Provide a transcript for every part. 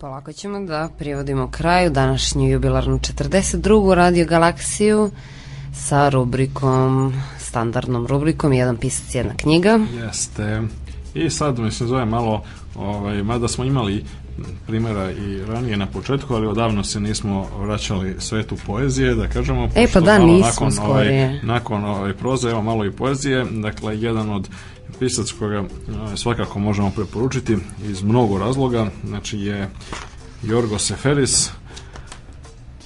Polako ćemo da privodimo kraju današnju jubilarnu 42. Radio Galaksiju sa rubrikom, standardnom rubrikom, jedan pisac, jedna knjiga. Jeste. I sad mi se zove malo, ovaj, mada smo imali primjera i ranije na početku, ali odavno se nismo vraćali svetu poezije, da kažemo. E pa da, nismo nakon ovaj, skorije. Ovaj, nakon ovaj proze, evo malo i poezije, dakle, jedan od pisac koga e, svakako možemo preporučiti iz mnogo razloga, znači je Jorgo Seferis,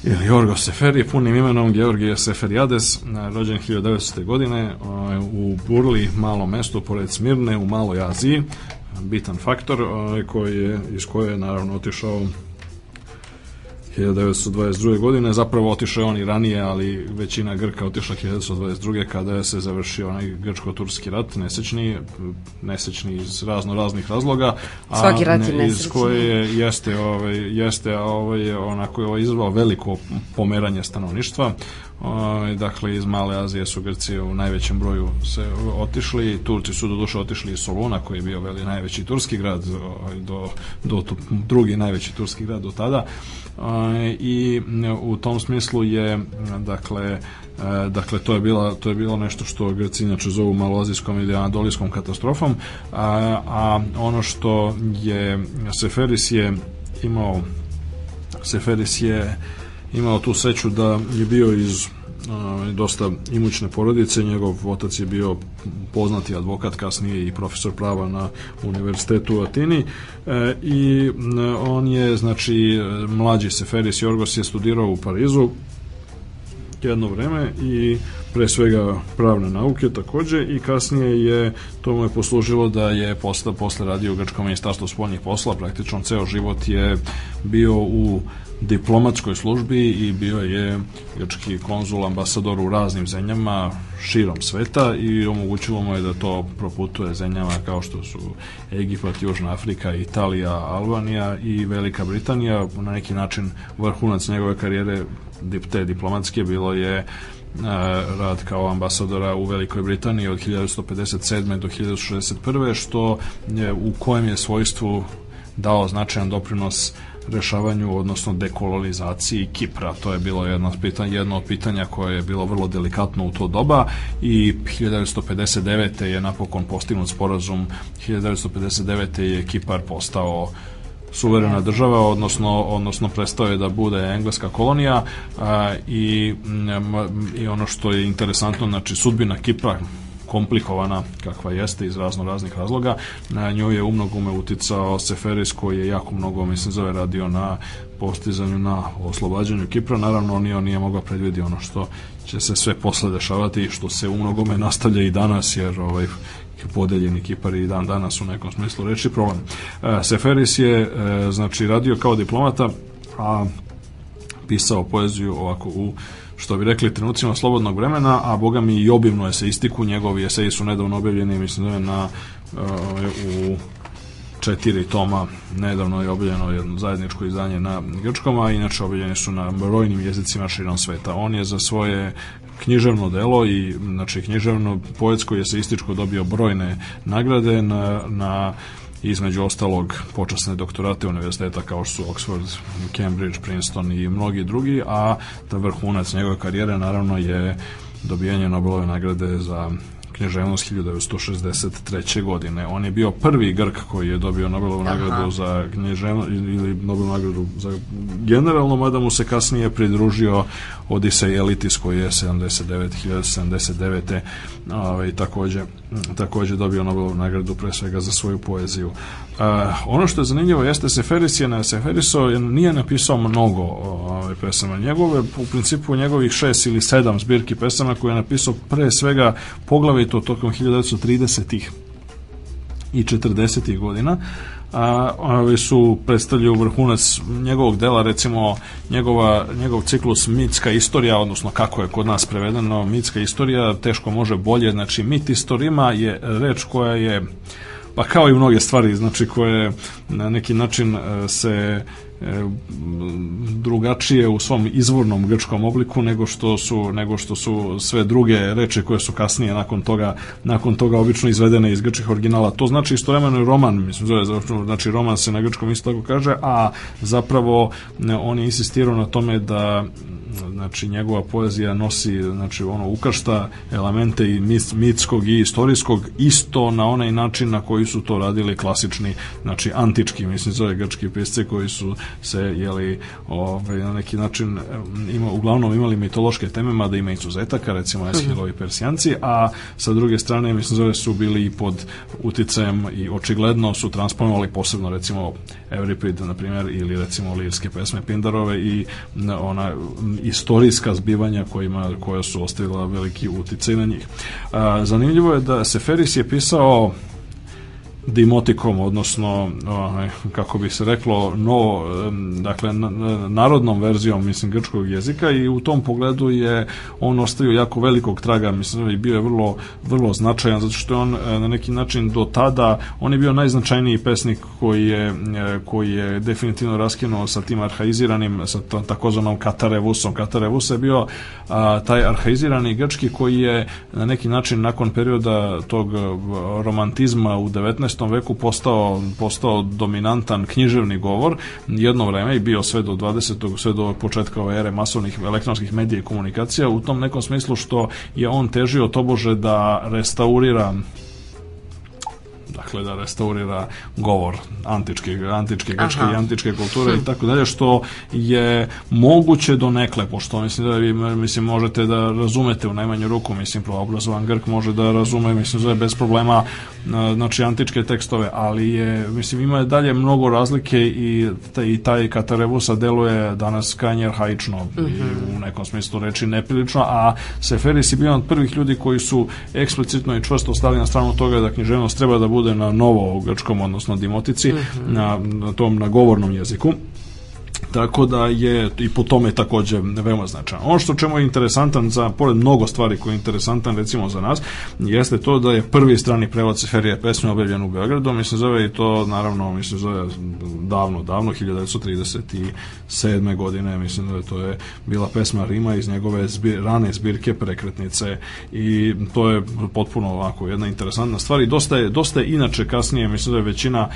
ili Jorgo Seferi, punim imenom Georgije Seferijades, rođen 1900. godine e, u Burli, malo mesto pored Smirne u Maloj Aziji bitan faktor ovaj, koji je, iz koje je naravno otišao 1922. godine. Zapravo otišao je on i ranije, ali većina Grka otišla 1922. kada je se završio onaj grčko-turski rat, nesečni, nesečni iz razno raznih razloga. A Svaki rat je nesečni. Iz koje jeste, ovaj, jeste ovaj, onako je ovaj izvao veliko pomeranje stanovništva. O, ovaj, dakle, iz Male Azije su Grci u najvećem broju se otišli. Turci su doduše otišli iz Soluna, koji je bio veli najveći turski grad, ovaj, do, do, do drugi najveći turski grad do tada i u tom smislu je dakle e, dakle to je bila to je bilo nešto što Grci inače zovu malozijskom ili anadolijskom katastrofom a, a ono što je Seferis je imao Seferis je imao tu sreću da je bio iz Ovaj, dosta imućne porodice, njegov otac je bio poznati advokat, kasnije i profesor prava na univerzitetu u Atini e, i e, on je, znači, mlađi Seferis Jorgos je studirao u Parizu jedno vreme i pre svega pravne nauke takođe i kasnije je to mu je poslužilo da je posle, posle radio u Grčkom ministarstvu spoljnih posla, praktično ceo život je bio u uh, diplomatskoj službi i bio je grčki konzul, ambasador u raznim zemljama širom sveta i omogućilo mu je da to proputuje zemljama kao što su Egipat, Južna Afrika, Italija, Albanija i Velika Britanija. Na neki način vrhunac njegove karijere te diplomatske bilo je e, rad kao ambasadora u Velikoj Britaniji od 1957. do 1961. što je, u kojem je svojstvu dao značajan doprinos rešavanju, odnosno dekolonizaciji Kipra. To je bilo jedno, pitanje, jedno od pitanja koje je bilo vrlo delikatno u to doba i 1959. je napokon postignut sporazum. 1959. je Kipar postao suverena država, odnosno, odnosno prestao je da bude engleska kolonija a, i, i ono što je interesantno, znači sudbina Kipra komplikovana kakva jeste iz razno raznih razloga. Na nju je umnogome uticao Seferis koji je jako mnogo, mislim, zove radio na postizanju na oslobađanju Kipra. Naravno, on nije, on nije mogao predvidi ono što će se sve posle dešavati i što se umnogome nastavlja i danas, jer ovaj, podeljeni Kipar i dan danas u nekom smislu reči problem. E, Seferis je e, znači radio kao diplomata, a pisao poeziju ovako u što bi rekli, trenucima slobodnog vremena, a boga mi i obimno eseistiku, njegovi eseji su nedavno objavljeni, mislim da je na, e, u četiri toma, nedavno je objavljeno jedno zajedničko izdanje na grčkom, a inače objavljeni su na brojnim jezicima širom sveta. On je za svoje književno delo i znači književno poetsko i eseističko dobio brojne nagrade na, na između ostalog počasne doktorate univerziteta kao što su Oxford, Cambridge, Princeton i mnogi drugi, a ta vrhunac njegove karijere naravno je dobijanje Nobelove nagrade za književnost 1963. godine. On je bio prvi Grk koji je dobio Nobelovu Aha. nagradu za književnost ili Nobelovu nagradu za generalno, mada mu se kasnije pridružio Odisej Elitis koji je 79, 1979. Ovaj, takođe, takođe dobio Nobelovu nagradu pre svega za svoju poeziju. A, e, ono što je zanimljivo jeste Seferis je na Seferiso nije napisao mnogo ovaj, pesama njegove, u principu njegovih šest ili sedam zbirki pesama koje je napisao pre svega poglavito tokom 1930-ih i 40-ih godina. Uh, a, ove su predstavljaju vrhunac njegovog dela, recimo njegova, njegov ciklus mitska istorija, odnosno kako je kod nas prevedeno mitska istorija, teško može bolje, znači mit istorima je reč koja je pa kao i mnoge stvari znači koje na neki način e, se E, drugačije u svom izvornom grčkom obliku nego što su nego što su sve druge reči koje su kasnije nakon toga nakon toga obično izvedene iz grčkih originala. To znači istovremeno i roman, mislim zove znači roman se na grčkom isto tako kaže, a zapravo e, on je insistirao na tome da znači njegova poezija nosi znači ono ukašta elemente i mitskog i istorijskog isto na onaj način na koji su to radili klasični znači antički mislim zove grčki pisci koji su se jeli ovaj na neki način ima uglavnom imali mitološke teme mada ima izuzetaka recimo Eshilo mhm. i Persijanci a sa druge strane mislim zove su bili i pod uticajem i očigledno su transponovali posebno recimo Evripid na primjer ili recimo lirske pesme Pindarove i ona istorijska zbivanja kojima, koja su ostavila veliki uticaj na njih. Zanimljivo je da Seferis je pisao dimotikom, odnosno onaj, kako bi se reklo no, dakle narodnom verzijom mislim grčkog jezika i u tom pogledu je on ostavio jako velikog traga, mislim i bio je vrlo vrlo značajan zato što je on e, na neki način do tada on je bio najznačajniji pesnik koji je e, koji je definitivno raskinuo sa tim arhaiziranim sa takozvanom katarevusom. Katarevus je bio a, taj arhaizirani grčki koji je na neki način nakon perioda tog e, romantizma u 19 19. veku postao, postao dominantan književni govor jedno vreme i bio sve do 20. sve do početka ove ere masovnih elektronskih medija i komunikacija u tom nekom smislu što je on težio tobože da restaurira dakle da restaurira govor antičke, antičke grčke i antičke kulture hm. i tako dalje, što je moguće do nekle, pošto mislim da vi mislim, možete da razumete u najmanju ruku, mislim, proobrazovan Grk može da razume, mislim, zove bez problema znači antičke tekstove, ali je, mislim, ima je dalje mnogo razlike i, taj, i taj Katarevusa deluje danas kanjer haično mm -hmm. i mhm. u nekom smislu reči neprilično, a Seferis je bio jedan od prvih ljudi koji su eksplicitno i čvrsto stali na stranu toga da književnost treba da bude bude na novoogačkom, odnosno dimotici, mm -hmm. na, na tom nagovornom jeziku. Tako da je i po tome takođe veoma značajno. Ono što čemu je interesantan za pored mnogo stvari koje je interesantan recimo za nas jeste to da je prvi strani prevod Seferije pesme objavljen u Beogradu, mislim zove i to naravno mislim zove davno, davno 1937. godine, mislim da je to je bila pesma Rima iz njegove zbir, rane zbirke prekretnice i to je potpuno ovako jedna interesantna stvar i dosta je, dosta je inače kasnije, mislim da je većina e,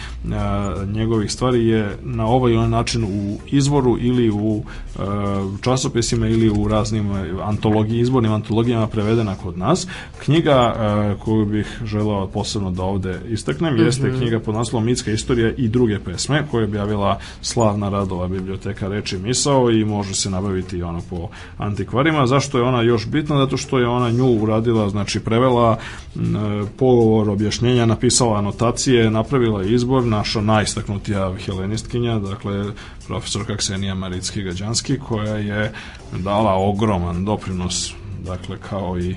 njegovih stvari je na ovaj način u izvoru ili u e, časopisima ili u raznim e, antologijama, izbornim antologijama prevedena kod nas. Knjiga e, koju bih želao posebno da ovde istaknem mm -hmm. jeste knjiga pod naslovom Mitska istorija i druge pesme koje je objavila slavna radova biblioteka Reči Misao i može se nabaviti ono po antikvarima. Zašto je ona još bitna? Zato što je ona nju uradila, znači prevela m, e, pogovor objašnjenja, napisala anotacije, napravila izbor, naša najistaknutija helenistkinja, dakle profesor profesorka Ksenija Maritski Gađanski koja je dala ogroman doprinos dakle kao i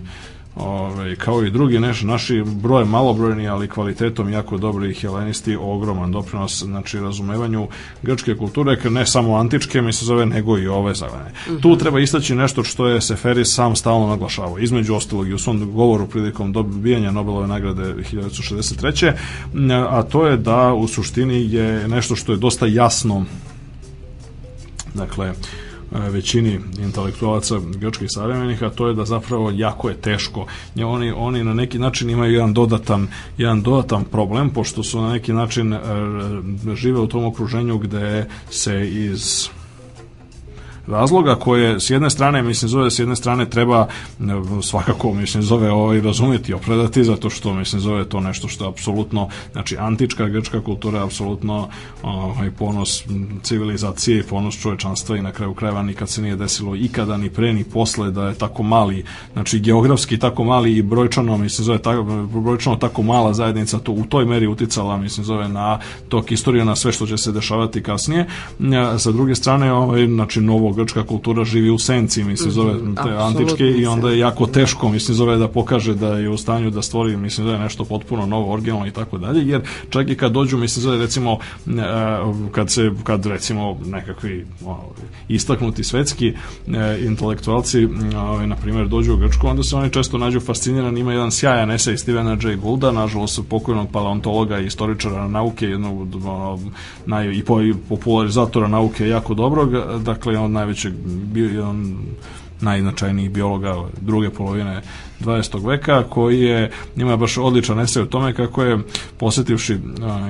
Ove, ovaj, kao i drugi neš, naši broj malobrojni, ali kvalitetom jako dobri helenisti, ogroman doprinos znači razumevanju grčke kulture ne samo antičke, mi se zove, nego i ove zavane. Mm -hmm. Tu treba istaći nešto što je Seferis sam stalno naglašavao između ostalog i u svom govoru prilikom dobijanja Nobelove nagrade 1963. a to je da u suštini je nešto što je dosta jasno dakle e, većini intelektualaca grčkih savremenika, to je da zapravo jako je teško. Oni, oni na neki način imaju jedan dodatan, jedan dodatan problem, pošto su na neki način e, žive u tom okruženju gde se iz razloga koje s jedne strane mislim zove s jedne strane treba svakako mislim zove ovaj razumeti opravdati zato što mislim zove to nešto što je apsolutno znači antička grčka kultura je apsolutno ovaj ponos civilizacije i ponos čovečanstva i na kraju krajeva nikad se nije desilo ikada ni pre ni posle da je tako mali znači geografski tako mali i brojčano mislim zove tako brojčano tako mala zajednica to u toj meri uticala mislim zove na tok istorije na sve što će se dešavati kasnije e, sa druge strane ovaj znači novo grčka kultura živi u senci, mislim, mhm, zove te Absolutno antičke i onda je jako teško, mislim, zove da pokaže da je u stanju da stvori, mislim, zove da nešto potpuno novo, originalno i tako dalje, jer čak i kad dođu, mislim, zove recimo, e, kad se, kad recimo nekakvi istaknuti svetski e, intelektualci, ovaj, na primjer, dođu u Grčku, onda se oni često nađu fascinirani, ima jedan sjajan esej Stevena J. Goulda, nažalost pokojnog paleontologa i istoričara nauke, jednog naj, i popularizatora nauke jako dobrog, dakle, on najvećeg, bio je on najznačajnijih biologa druge polovine 20. veka koji je ima baš odličan esej o tome kako je posetivši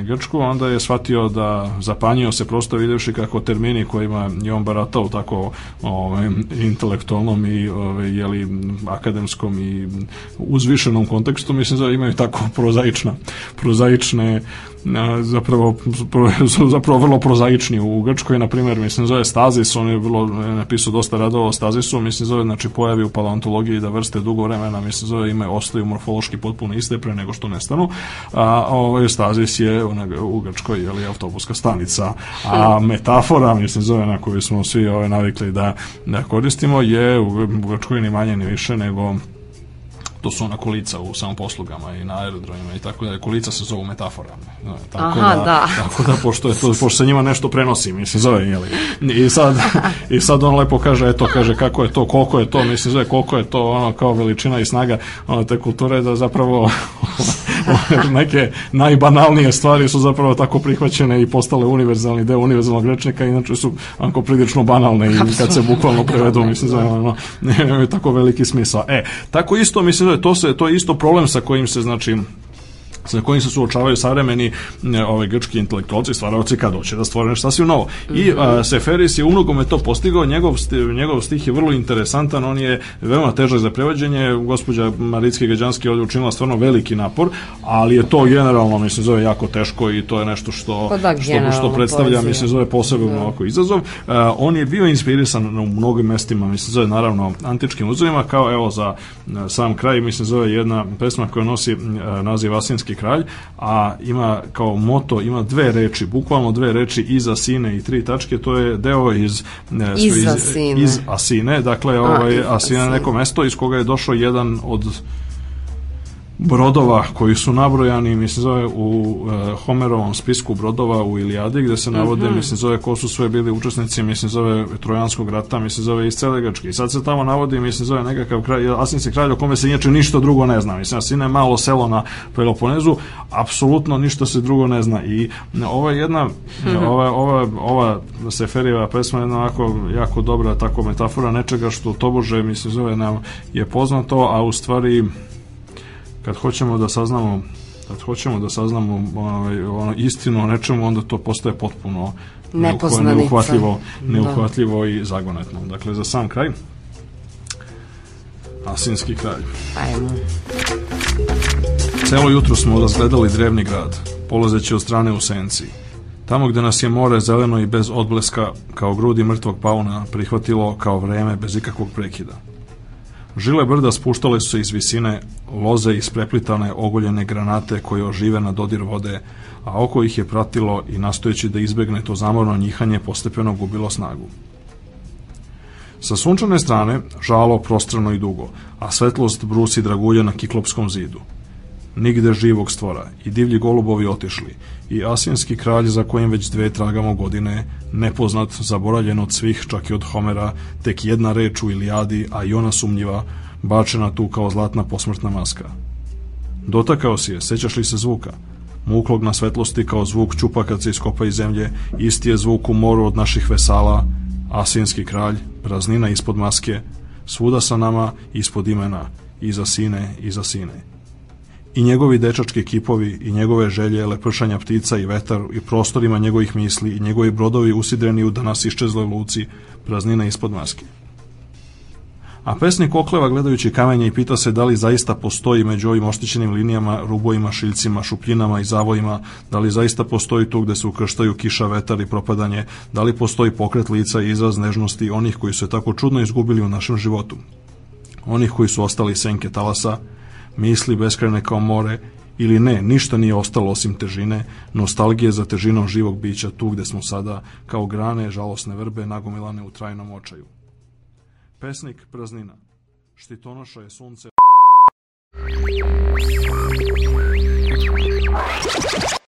Grčku onda je shvatio da zapanjio se prosto videvši kako termini kojima je on baratao tako ovaj, intelektualnom i ovaj, je li akademskom i uzvišenom kontekstu mislim da imaju tako prozaična prozaične zapravo, su zapravo vrlo prozaični u Grčkoj, na primjer, mislim, zove Stazis, on je vrlo napisao dosta radova o Stazisu, mislim, zove, znači, pojavi u paleontologiji da vrste dugo vremena, mislim, zove, ime ostaju morfološki potpuno iste pre nego što nestanu, a ovaj Stazis je ona, u Grčkoj, je li, autobuska stanica, a metafora, mislim, zove, na koju smo svi ove, ovaj, navikli da, da koristimo, je u Grčkoj ni manje ni više nego to su ona kolica u samoposlugama i na aerodromima i tako da kolica se zovu metaforama. Da, tako Aha, da, da. Tako da, pošto, je to, pošto se njima nešto prenosi, mislim, zove, jeli. I sad, I sad on lepo kaže, eto, kaže, kako je to, koliko je to, mislim, zove, koliko je to, ono, kao veličina i snaga ono, te kulture, da zapravo neke najbanalnije stvari su zapravo tako prihvaćene i postale univerzalni deo univerzalnog rečnika, inače su onako prilično banalne i kad se bukvalno prevedu, mislim, da, nemaju tako veliki smisao. E, tako isto, mislim, da to, se, to je isto problem sa kojim se, znači, sa kojim se suočavaju savremeni e, ovaj grčki intelektualci stvaraoci kad hoće da stvore nešto sasvim novo. I a, Seferis je unogome to postigao, njegov njegov stih je vrlo interesantan, on je veoma težak za prevođenje. Gospođa Maritski Gađanski ovdje učinila stvarno veliki napor, ali je to generalno mislim zove jako teško i to je nešto što pa da, što, što predstavlja poezija. mislim zove posebno da. ovako izazov. A, e, on je bio inspirisan u mnogim mestima, mislim zove naravno antičkim uzorima kao evo za e, sam kraj mislim zove jedna pesma koja nosi naziv Asinski Grčki kralj, a ima kao moto, ima dve reči, bukvalno dve reči iz sine i tri tačke, to je deo iz, ne, iz, iz, Asine. iz Asine, dakle, ovaj, a, Asine, Asine neko mesto iz koga je došao jedan od brodova koji su nabrojani, mislim zove u e, Homerovom spisku brodova u Iliadi gde se navode, uh mhm. -huh. mislim zove, ko su sve bili učesnici, mislim zove, Trojanskog rata, mislim zove, iz cele I sad se tamo navodi, mislim zove, nekakav kraj, Asinski kralj o kome se inače ništa drugo ne zna. Mislim, Asine je malo selo na Peloponezu, apsolutno ništa se drugo ne zna. I ova jedna, uh mhm. -huh. ova, ova, ova Seferijeva pesma je jedna jako dobra tako metafora nečega što tobože, mislim zove, nam je poznato, a u stvari kad hoćemo da saznamo kad hoćemo da saznamo ovaj, ono, istinu o nečemu, onda to postaje potpuno neuhvatljivo, neuhvatljivo da. i zagonetno. Dakle, za sam kraj, Asinski kralj. Ajmo. Celo jutro smo razgledali drevni grad, polazeći od strane u senci. Tamo gde nas je more zeleno i bez odbleska, kao grudi mrtvog pauna, prihvatilo kao vreme bez ikakvog prekida. Žile brda spuštale su se iz visine, loze ispreplitane ogoljene granate koje ožive na dodir vode, a oko ih je pratilo i nastojeći da izbegne to zamorno njihanje postepeno gubilo snagu. Sa sunčane strane žalo prostrano i dugo, a svetlost brusi dragulja na kiklopskom zidu nigde živog stvora i divlji golubovi otišli i asijanski kralj za kojim već dve tragamo godine nepoznat, zaboravljen od svih čak i od Homera tek jedna reč u Iliadi, a i ona sumnjiva bačena tu kao zlatna posmrtna maska dotakao si je, sećaš li se zvuka muklog na svetlosti kao zvuk čupa kad se iskopa iz zemlje isti je zvuk u moru od naših vesala asijanski kralj, praznina ispod maske svuda sa nama ispod imena iza sine, iza sine i njegovi dečački kipovi i njegove želje lepršanja ptica i vetar i prostorima njegovih misli i njegovi brodovi usidreni u danas iščezloj luci, praznina ispod maske. A pesnik okleva gledajući kamenje i pita se da li zaista postoji među ovim oštićenim linijama, rubojima, šiljcima, šupljinama i zavojima, da li zaista postoji tu gde se ukrštaju kiša, vetar i propadanje, da li postoji pokret lica i izraz nežnosti onih koji su tako čudno izgubili u našem životu, onih koji su ostali senke talasa, misli beskrajne kao more, ili ne, ništa nije ostalo osim težine, nostalgije za težinom živog bića tu gde smo sada, kao grane, žalosne vrbe, nagomilane u trajnom očaju. Pesnik Praznina Štitonoša je sunce